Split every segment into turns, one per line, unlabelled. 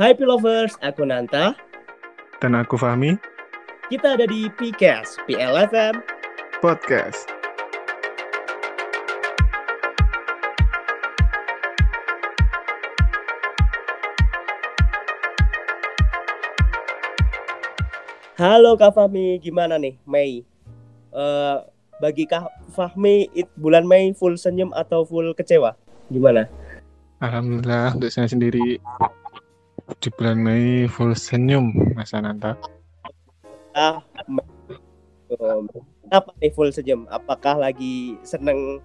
Hai Pilovers, aku Nanta.
Dan aku Fahmi.
Kita ada di PCAS, PLFM
Podcast.
Halo Kak Fahmi, gimana nih Mei? Eh, bagi Kak Fahmi, it- bulan Mei full senyum atau full kecewa? Gimana?
Alhamdulillah untuk saya sendiri di bulan Mei full senyum Mas Ananta.
Ah, Apa nih full senyum? Apakah lagi seneng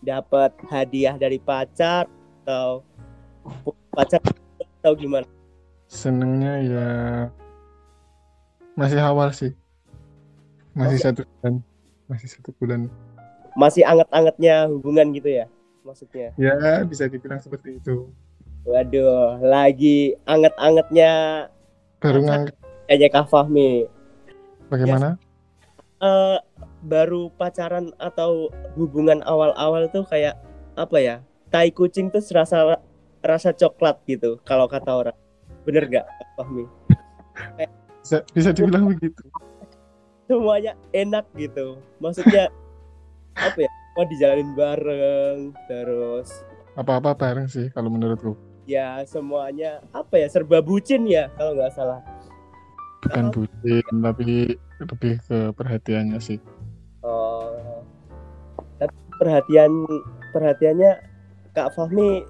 dapat hadiah dari pacar atau pacar atau gimana?
Senengnya ya masih awal sih. Masih
Oke.
satu bulan. Masih satu bulan.
Masih anget-angetnya hubungan gitu ya? Maksudnya?
Ya bisa dibilang seperti itu.
Waduh, lagi anget-angetnya
Baru
Masa-
ngang
kayaknya Kak Fahmi.
bagaimana?
Eh, baru pacaran atau hubungan awal-awal tuh kayak apa ya? Tai kucing tuh serasa rasa coklat gitu kalau kata orang. Bener nggak Kak Fahmi?
Bisa, bisa dibilang begitu.
Semuanya enak gitu. Maksudnya apa ya? Mau dijalanin bareng terus
Apa-apa bareng sih kalau menurutku.
Ya semuanya apa ya serba bucin ya kalau nggak salah.
Bukan
Oh.
bucin tapi lebih ke perhatiannya sih.
Oh, tapi perhatian perhatiannya Kak Fahmi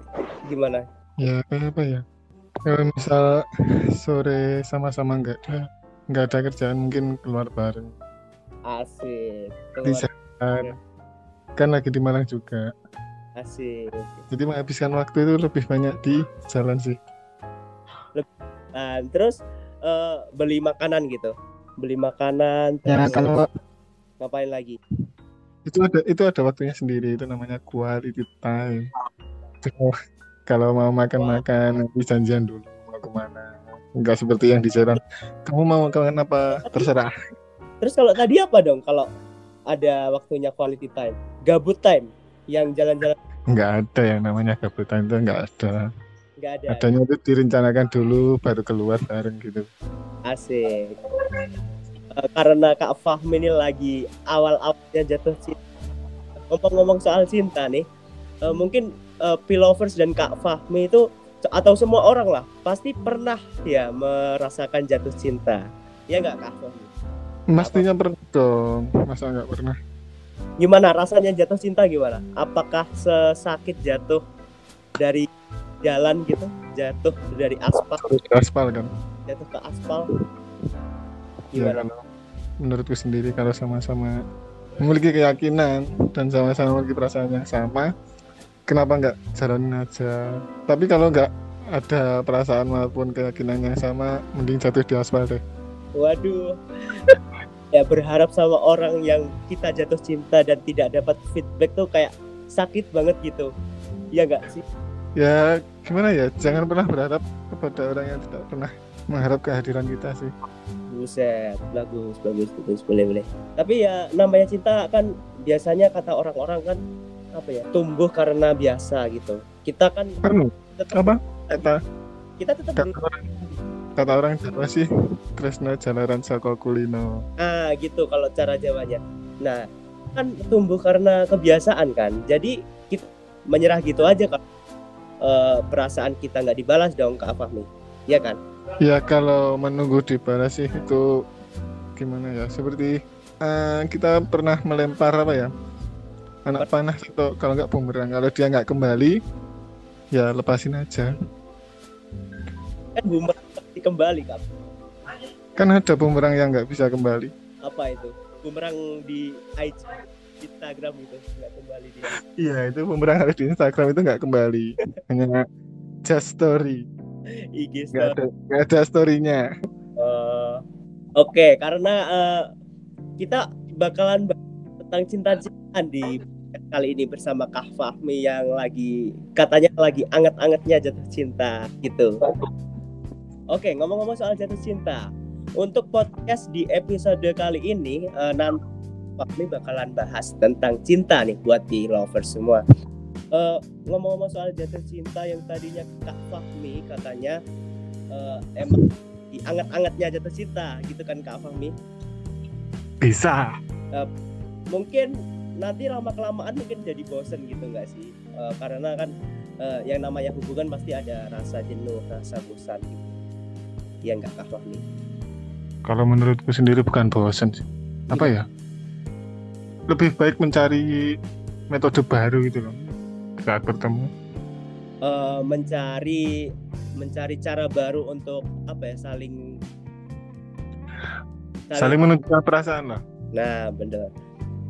gimana?
Ya kayak apa ya? Kalau misal sore sama-sama nggak ada nggak ada kerjaan mungkin keluar bareng.
Asik,
Bisa
keluar
kan, kan lagi di Malang juga.
Asik.
Jadi menghabiskan waktu itu lebih banyak di jalan sih.
Nah, terus eh, beli makanan gitu, beli makanan.
Ya
terus
kalau
ngapain lagi?
itu ada itu ada waktunya sendiri itu namanya quality time. Kalau- Kalau mau makan-makan nanti janjian dulu mau ke mana. Enggak seperti yang di jalan. Kamu mau makan apa? Terserah.
Terus kalau tadi apa dong? Kalau ada waktunya quality time, gabut time, yang jalan-jalan
Enggak ada yang namanya gabutan itu enggak ada.
nggak ada.
Adanya itu direncanakan dulu baru keluar bareng gitu.
Asik. Eh, karena Kak Fahmi ini lagi awal-awalnya jatuh cinta. Ngomong-ngomong soal cinta nih, eh, mungkin eh, Pilovers dan Kak Fahmi itu atau semua orang lah pasti pernah ya merasakan jatuh cinta. Ya nggak Kak Fahmi?
Mestinya pernah dong, masa nggak pernah?
Gimana rasanya jatuh cinta gimana? Apakah sesakit jatuh dari jalan gitu, jatuh dari aspal,
di aspal kan?
jatuh ke aspal?
Ya,
Gimana?
kalau menurutku sendiri kalau sama-sama memiliki keyakinan dan sama-sama memiliki perasaan yang sama, kenapa nggak jalanin aja? Tapi kalau nggak ada perasaan maupun keyakinan yang sama, mending jatuh di aspal deh.
Waduh. Ya berharap sama orang yang kita jatuh cinta dan tidak dapat feedback tuh kayak sakit banget gitu. Ya enggak sih?
Ya gimana ya, jangan pernah berharap kepada orang yang tidak pernah mengharap kehadiran kita sih.
Buset, bagus, bagus, bagus, boleh, boleh. Tapi ya namanya cinta kan biasanya kata orang-orang kan apa ya tumbuh karena biasa gitu. Kita kan
Anu,
tetap
apa? Kata
kita tetap
kata kata orang Jawa sih Kresna Jalaran Saka Kulino
ah gitu kalau cara Jawanya. Nah kan tumbuh karena kebiasaan kan. Jadi kita menyerah gitu aja kan. Eh, perasaan kita nggak dibalas dong Kak Fahmi. Iya kan?
ya kalau menunggu dibalas sih itu gimana ya seperti eh, kita pernah melempar apa ya anak panah atau kalau nggak bumerang kalau dia nggak kembali ya lepasin aja
Kan bumerang kembali Kak.
kan ada bumerang yang nggak bisa kembali
Apa itu? Bumerang di IG Instagram gitu nggak kembali dia.
iya itu bumerang harus di Instagram itu nggak kembali hanya just story
IG
nggak
story.
ada nggak ada storynya
Eh, Oke, karena eh, kita bakalan tentang cinta-cintaan di kali ini bersama Kak Fahmi yang lagi katanya lagi anget-angetnya jatuh cinta gitu. Oke, ngomong-ngomong soal jatuh cinta, untuk podcast di episode kali ini eh, nanti Fahmi bakalan bahas tentang cinta nih buat di lovers semua. Eh, ngomong-ngomong soal jatuh cinta yang tadinya Kak Fahmi katanya eh, emang anget-angetnya jatuh cinta gitu kan Kak Fahmi?
Bisa.
Mungkin nanti lama kelamaan mungkin jadi bosen gitu nggak sih? Eh, karena kan eh, yang namanya hubungan pasti ada rasa jenuh rasa bosan gitu ya nggak Kak Fahmi
kalau menurutku sendiri bukan bosen sih. Apa ya? Lebih baik mencari metode baru gitu loh saat bertemu.
Eh, mencari mencari cara baru untuk apa ya saling
saling menunjukkan perasaan lah.
Nah, bener.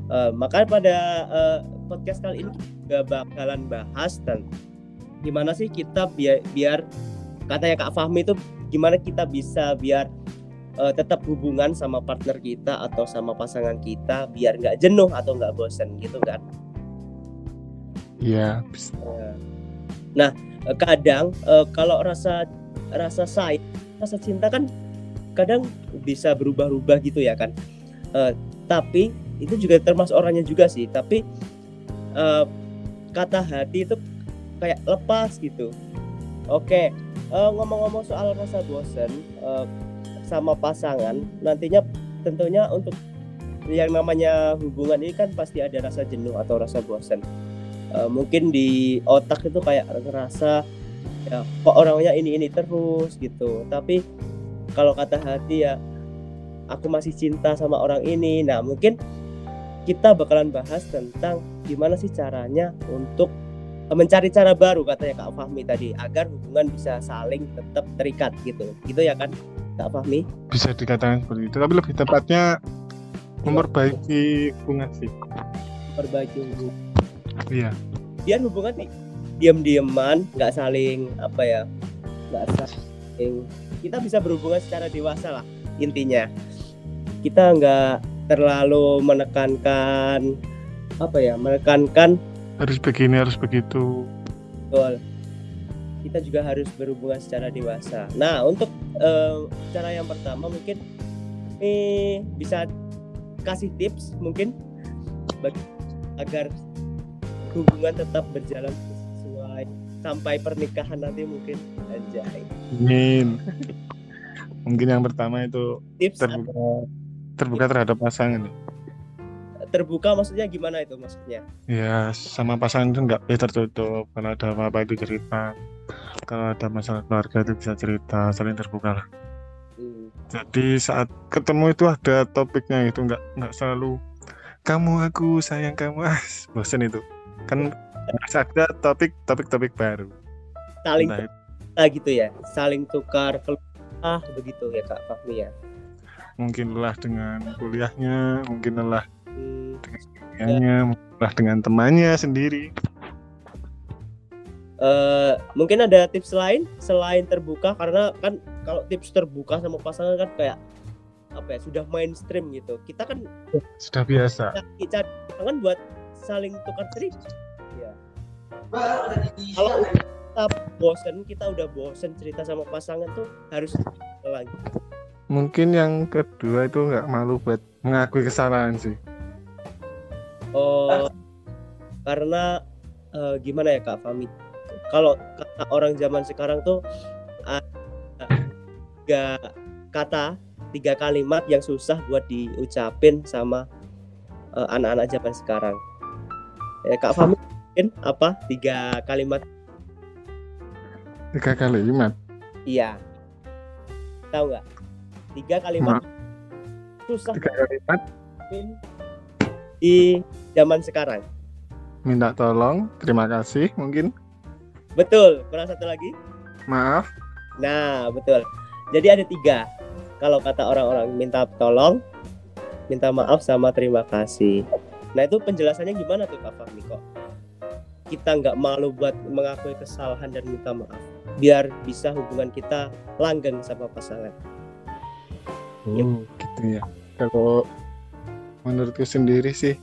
Eh, makanya pada eh, podcast kali ini juga bakalan bahas dan gimana sih kita biar biar katanya Kak Fahmi itu gimana kita bisa biar eh, tetap hubungan sama partner kita atau sama pasangan kita biar nggak jenuh atau nggak bosen gitu kan.
iya
Nah, eh, kadang eh, kalau rasa rasa sayang, rasa cinta kan kadang bisa berubah-ubah gitu ya kan. Eh, tapi itu juga termasuk orangnya juga sih. Tapi eh, kata hati itu kayak lepas gitu. Oke, eh, ngomong-ngomong soal rasa bosan eh, sama pasangan, nantinya tentunya untuk yang namanya hubungan ini kan pasti ada rasa jenuh atau rasa bosan. Eh, mungkin di otak itu kayak ngerasa ya kok orangnya ini ini terus gitu tapi kalau kata hati ya aku masih cinta sama orang ini nah mungkin kita bakalan bahas tentang gimana sih caranya untuk mencari cara baru katanya Kak Fahmi tadi agar hubungan bisa saling tetap terikat gitu. Gitu ya kan Kak Fahmi?
Bisa dikatakan seperti itu tapi lebih tepatnya memperbaiki hubungan sih.
Perbaiki hubungan.
Iya.
Biar hubungan nih diam-diaman nggak saling apa ya nggak saling. Kita bisa berhubungan secara dewasa lah intinya. Kita nggak terlalu menekankan apa ya menekankan
harus begini harus begitu.
Betul. Kita juga harus berhubungan secara dewasa. Nah untuk eh, cara yang pertama mungkin ini bisa kasih tips mungkin bagi agar hubungan tetap berjalan sesuai sampai pernikahan nanti mungkin. Anjay.
Amin. Mungkin yang pertama itu
tips
terbuka terbuka terhadap pasangan.
Terbuka maksudnya gimana itu maksudnya
Ya sama pasangan itu nggak boleh tertutup. Kalau ada apa-apa itu cerita. Kalau ada masalah keluarga itu bisa cerita, saling terbuka lah.
Hmm,
Jadi saat ketemu itu ada topiknya itu nggak nggak selalu kamu aku sayang kamu ah bosan itu kan ada topik topik topik baru.
saling
itu
kita gitu ya saling tukar keluh begitu ya kak Fahmi ya
mungkin lelah dengan kuliahnya, mungkin lelah Kuliahnya, mungkin lelah dengan temannya sendiri.
eh, mungkin ada tips lain selain terbuka karena kan kalau tips terbuka sama pasangan kan kayak apa ya sudah mainstream gitu kita kan
Sudah biasa.
cari cari pasangan buat saling tukar cerita ya kalau kita bosen kita udah bosen cerita sama pasangan tuh harus lagi
Mungkin yang kedua itu nggak malu buat mengakui kesalahan sih.
Oh karena eh, gimana ya kak Fami kalau kata orang zaman sekarang tuh ada tiga kata tiga kalimat yang susah buat diucapin sama eh, anak-anak zaman sekarang. Ya kak Fami mungkin apa tiga kalimat?
Tiga kalimat.
iya. Tahu nggak? Tiga kalimat susah
Tiga kalimat.
di zaman sekarang
Minta tolong, terima kasih, mungkin
betul kurang satu lagi
maaf,
Nah, betul. Jadi ada tiga. Kalau kata orang-orang minta tolong, minta maaf sama terima kasih. Nah itu penjelasannya gimana tuh Kak Fahmi kok? Kita nggak malu buat mengakui kesalahan dan minta maaf, biar bisa hubungan kita langgeng sama pasangan. Yep.
Oh, gitu ya. Kalau menurutku sendiri sih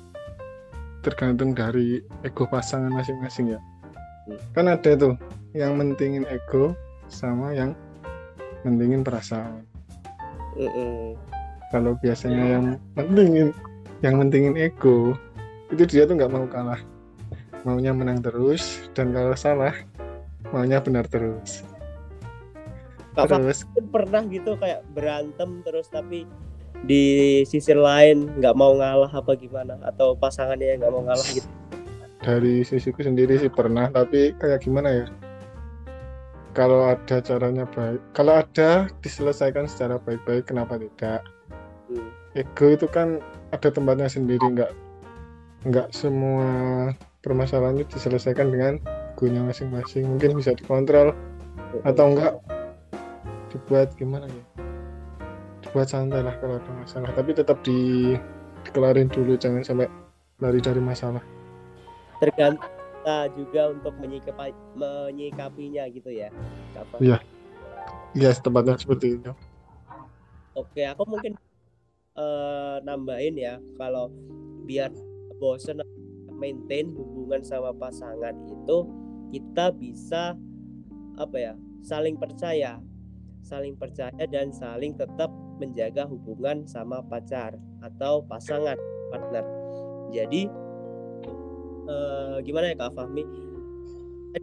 tergantung dari ego pasangan masing-masing ya.
Hmm.
Kan ada tuh yang mentingin ego sama yang mentingin perasaan. Kalau biasanya yang mentingin yang mentingin ego itu dia tuh nggak mau kalah, maunya menang terus dan kalau salah maunya benar terus. Terus
pernah gitu kayak berantem terus tapi di sisi lain nggak mau ngalah apa gimana atau pasangannya nggak mau ngalah gitu?
Dari sisiku sendiri sih pernah tapi kayak gimana ya? Kalau ada caranya baik kalau ada diselesaikan secara baik-baik kenapa tidak?
Hmm.
ego itu kan ada tempatnya sendiri nggak nggak semua permasalahan itu diselesaikan dengan egonya masing-masing. Mungkin bisa dikontrol atau enggak dibuat gimana ya dibuat santai lah kalau ada masalah. Tapi tetap di dikelarin dulu jangan sampai lari dari masalah.
Tergantung juga untuk menyikapi menyikapinya gitu ya Fahmi.
Iya. iya tempatnya seperti itu.
Oke, aku mungkin eh, nambahin ya. Kalau biar bosen maintain hubungan sama pasangan itu kita bisa apa ya saling percaya, saling percaya dan saling tetap menjaga hubungan sama pacar atau pasangan partner. Jadi eh, gimana ya Kak Fahmi?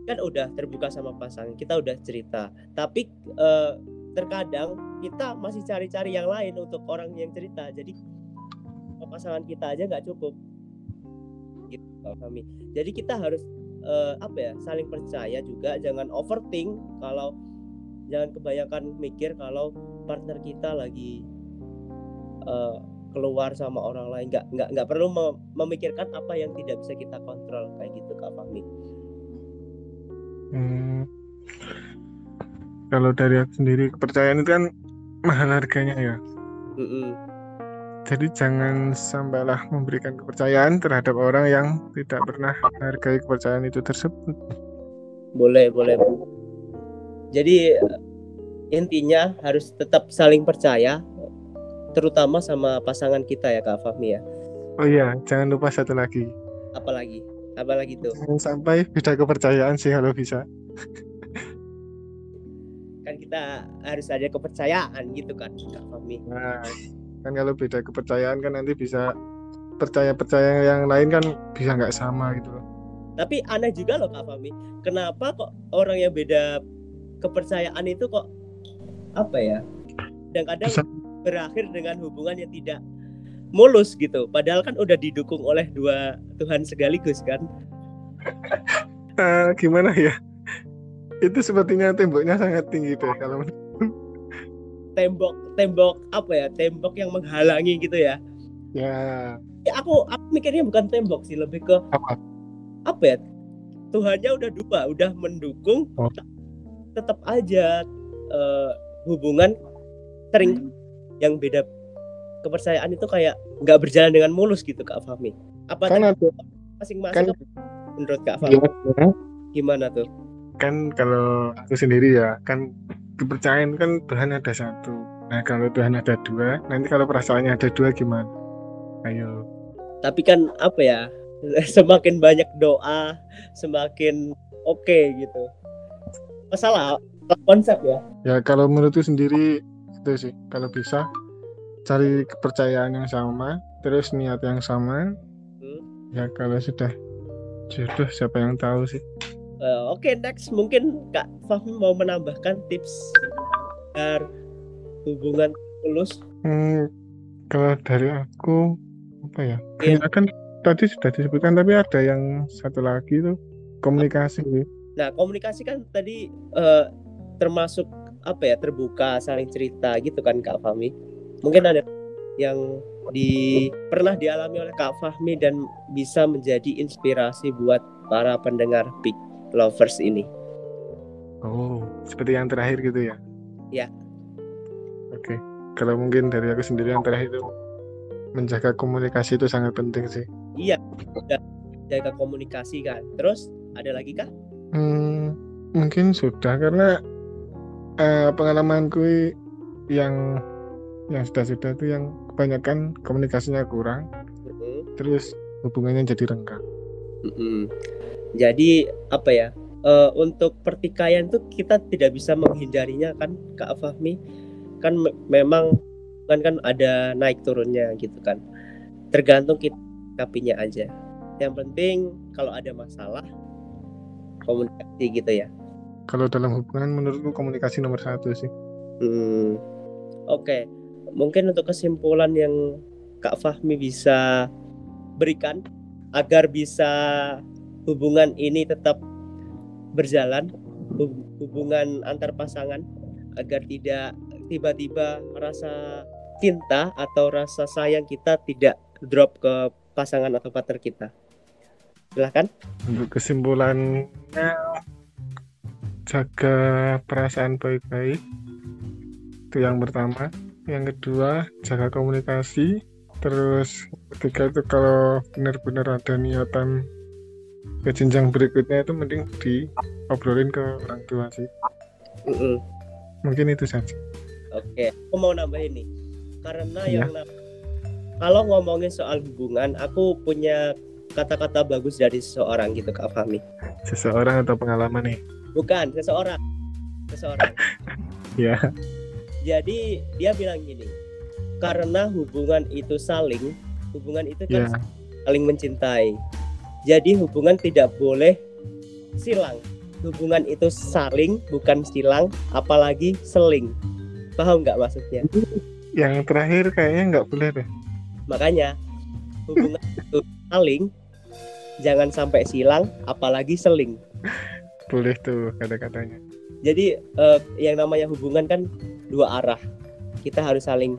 Kan udah terbuka sama pasangan, kita udah cerita, tapi eh, terkadang kita masih cari-cari yang lain untuk orang yang cerita. Jadi pasangan kita aja nggak cukup. Gitu Kak kami jadi kita harus eh, apa ya saling percaya juga. Jangan overthink kalau jangan kebanyakan mikir kalau partner kita lagi eh, keluar sama orang lain nggak nggak nggak perlu mem- memikirkan apa yang tidak bisa kita kontrol kayak gitu kak Fahmi
Hmm. Kalau dari aku sendiri kepercayaan itu kan mahal harganya ya.
Mm-mm.
Jadi jangan sampailah memberikan kepercayaan terhadap orang yang tidak pernah menghargai kepercayaan itu tersebut.
Boleh, boleh. Jadi intinya harus tetap saling percaya, terutama sama pasangan kita ya Kak Fahmi ya.
Oh iya, jangan lupa satu lagi.
Apalagi, apalagi tuh.
Jangan sampai beda kepercayaan sih kalau bisa.
Kan kita harus ada kepercayaan gitu kan Kak Fahmi.
Nah, kan kalau beda kepercayaan kan nanti bisa percaya-percaya yang lain kan bisa nggak sama gitu loh.
Tapi aneh juga loh Kak Fahmi. Kenapa kok orang yang beda kepercayaan itu kok apa ya? Kadang-kadang berakhir dengan hubungan yang tidak mulus gitu. Padahal kan udah didukung oleh dua Tuhan segaligus kan.
Eh, gimana ya? Itu sepertinya temboknya sangat tinggi deh kalau
Tembok tembok apa ya? Tembok yang menghalangi gitu ya.
ya
Ya, aku aku mikirnya bukan tembok sih, lebih ke
apa?
apa ya? Tuhannya udah dua, udah mendukung,
Oh.
tetap aja eh, hubungan sering yang beda kepercayaan itu kayak nggak berjalan dengan mulus gitu Kak Fahmi. Apa
Kan ada
masing-masing
kan
menurut Kak Fahmi
gimana?
gimana tuh?
kan kalau aku sendiri ya kan kepercayaan kan Tuhan ada satu nah kalau Tuhan ada dua nanti kalau perasaannya ada dua gimana ayo
Tapi kan apa ya? Semakin banyak doa, semakin oke gitu. Masalah konsep ya.
ya kalau menurutku sendiri itu sih kalau bisa cari kepercayaan yang sama terus niat yang sama
Hmm.
ya kalau sudah jodoh siapa yang tahu sih
Eh, Oke, next mungkin Kak Fahmi mau menambahkan tips agar hubungan mulus.
Hmm, kalau dari aku apa ya?
Iya.
Kayak kan tadi sudah disebutkan tapi ada yang satu lagi tuh komunikasi.
Nah, komunikasi kan tadi eh, termasuk apa ya terbuka, saling cerita gitu kan Kak Fahmi. Mungkin ada yang di pernah dialami oleh Kak Fahmi dan bisa menjadi inspirasi buat para pendengar Big Lovers ini.
Oh, seperti yang terakhir gitu ya?
Ya.
Oke. Kalau mungkin dari aku sendiri yang terakhir itu menjaga komunikasi itu sangat penting sih.
Iya, jaga komunikasi kan. Terus ada lagi kah?
Hmm, mungkin sudah karena eh, pengalamanku yang yang sudah-sudah itu yang kebanyakan komunikasinya kurang,
Mm-mm.
terus hubungannya jadi renggang.
Mm-mm. Jadi apa ya? eh, untuk pertikaian tuh kita tidak bisa menghindarinya kan Kak Fahmi kan me- memang kan kan ada naik turunnya gitu kan tergantung kita kapinya aja yang penting kalau ada masalah komunikasi gitu ya
kalau dalam hubungan menurutku komunikasi nomor satu sih
Hmm. Oke, mungkin untuk kesimpulan yang Kak Fahmi bisa berikan agar bisa hubungan ini tetap berjalan, hub- hubungan antar pasangan agar tidak tiba-tiba rasa cinta atau rasa sayang kita tidak drop ke pasangan atau partner kita. Silahkan.
untuk kesimpulannya jaga perasaan baik-baik itu yang pertama yang kedua jaga komunikasi terus ketiga itu kalau benar-benar ada niatan ke jenjang berikutnya itu mending diobrolin ke orang tua sih
Mm-mm.
mungkin itu saja
Oke, aku mau nambahin nih. Karena
Iya.
yang kalau ngomongin soal hubungan, aku punya kata-kata bagus dari seseorang gitu Kak Fahmi.
seseorang atau pengalaman nih
Bukan, seseorang. Seseorang.
ya
Jadi dia bilang gini, karena hubungan itu saling, hubungan itu kan
ya
saling mencintai. Jadi hubungan tidak boleh silang. Hubungan itu saling, bukan silang, apalagi seling. Paham nggak maksudnya?
yang terakhir kayaknya nggak boleh deh
Makanya hubungan itu saling, jangan sampai silang, apalagi seling.
Boleh tuh kata-katanya
Jadi eh, yang namanya hubungan kan dua arah. Kita harus saling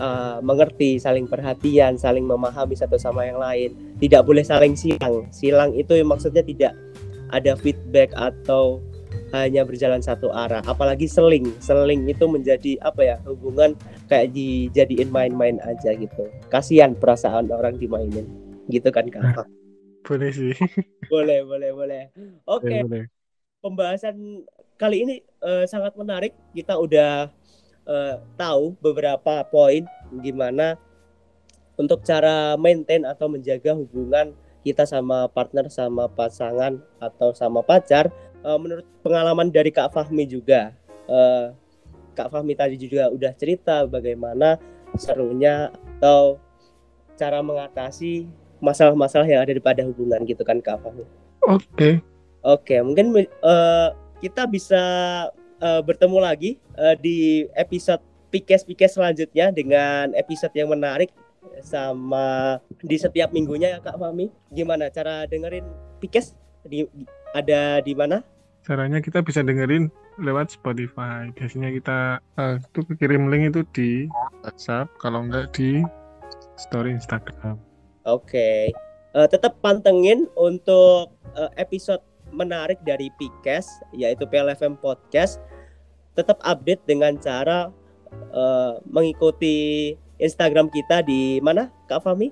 eh, mengerti, saling perhatian, saling memahami satu sama yang lain. Tidak boleh saling silang. Silang itu maksudnya tidak ada feedback atau hanya berjalan satu arah. Apalagi seling. Seling itu menjadi apa ya hubungan kayak dijadiin main-main aja gitu. Kasihan perasaan orang dimainin. Gitu kan kak?
Boleh sih
boleh, boleh, boleh. Oke
boleh, boleh.
pembahasan kali ini eh, sangat menarik. Kita udah eh, tahu beberapa poin gimana untuk cara maintain atau menjaga hubungan kita sama partner, sama pasangan atau sama pacar. Eh, menurut pengalaman dari Kak Fahmi juga, eh, Kak Fahmi tadi juga udah cerita bagaimana serunya atau cara mengatasi masalah-masalah yang ada di pada hubungan gitu kan Kak Fahmi.
oke
Oke, mungkin eh, kita bisa eh, bertemu lagi eh, di episode Pikes-Pikes selanjutnya dengan episode yang menarik sama di setiap minggunya ya Kak Fahmi. Gimana cara dengerin Pikes? Di, ada di mana?
caranya kita bisa dengerin lewat Spotify biasanya kita eh, itu kirim link itu di WhatsApp kalau enggak di story Instagram
Oke. Eh, tetap pantengin untuk eh, episode menarik dari Pikes yaitu PLFM Podcast. Tetap update dengan cara eh, mengikuti Instagram kita di mana Kak Fahmi?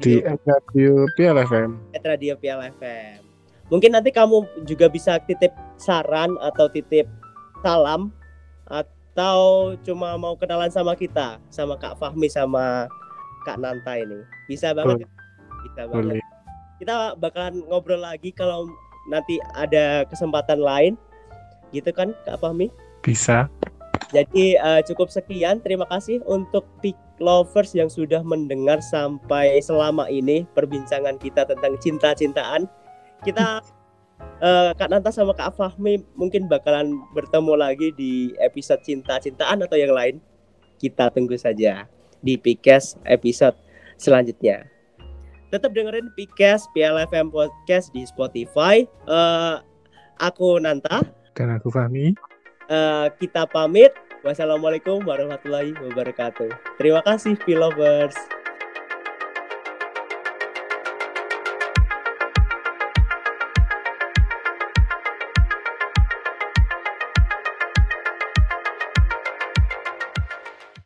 di
Radio
Radio PLFM
Radio PLFM. Mungkin nanti kamu juga bisa titip saran atau titip salam atau cuma mau kenalan sama kita, sama Kak Fahmi sama Kak Nanta ini. Bisa banget. Bisa banget.
boleh
Kita bakalan ngobrol lagi kalau nanti ada kesempatan lain. Gitu kan Kak Fahmi?
bisa
Jadi eh, cukup sekian. Terima kasih untuk Pick Lovers yang sudah mendengar sampai selama ini perbincangan kita tentang cinta-cintaan. Kita eh, Kak Nanta sama Kak Fahmi mungkin bakalan bertemu lagi di episode cinta-cintaan atau yang lain. Kita tunggu saja di Pikes episode selanjutnya. Tetap dengerin Pikes PLFM Podcast di Spotify. Eh, aku Nanta.
dan aku Fahmi
Eh, kita pamit. Wassalamualaikum warahmatullahi wabarakatuh. Terima kasih, P-Lovers.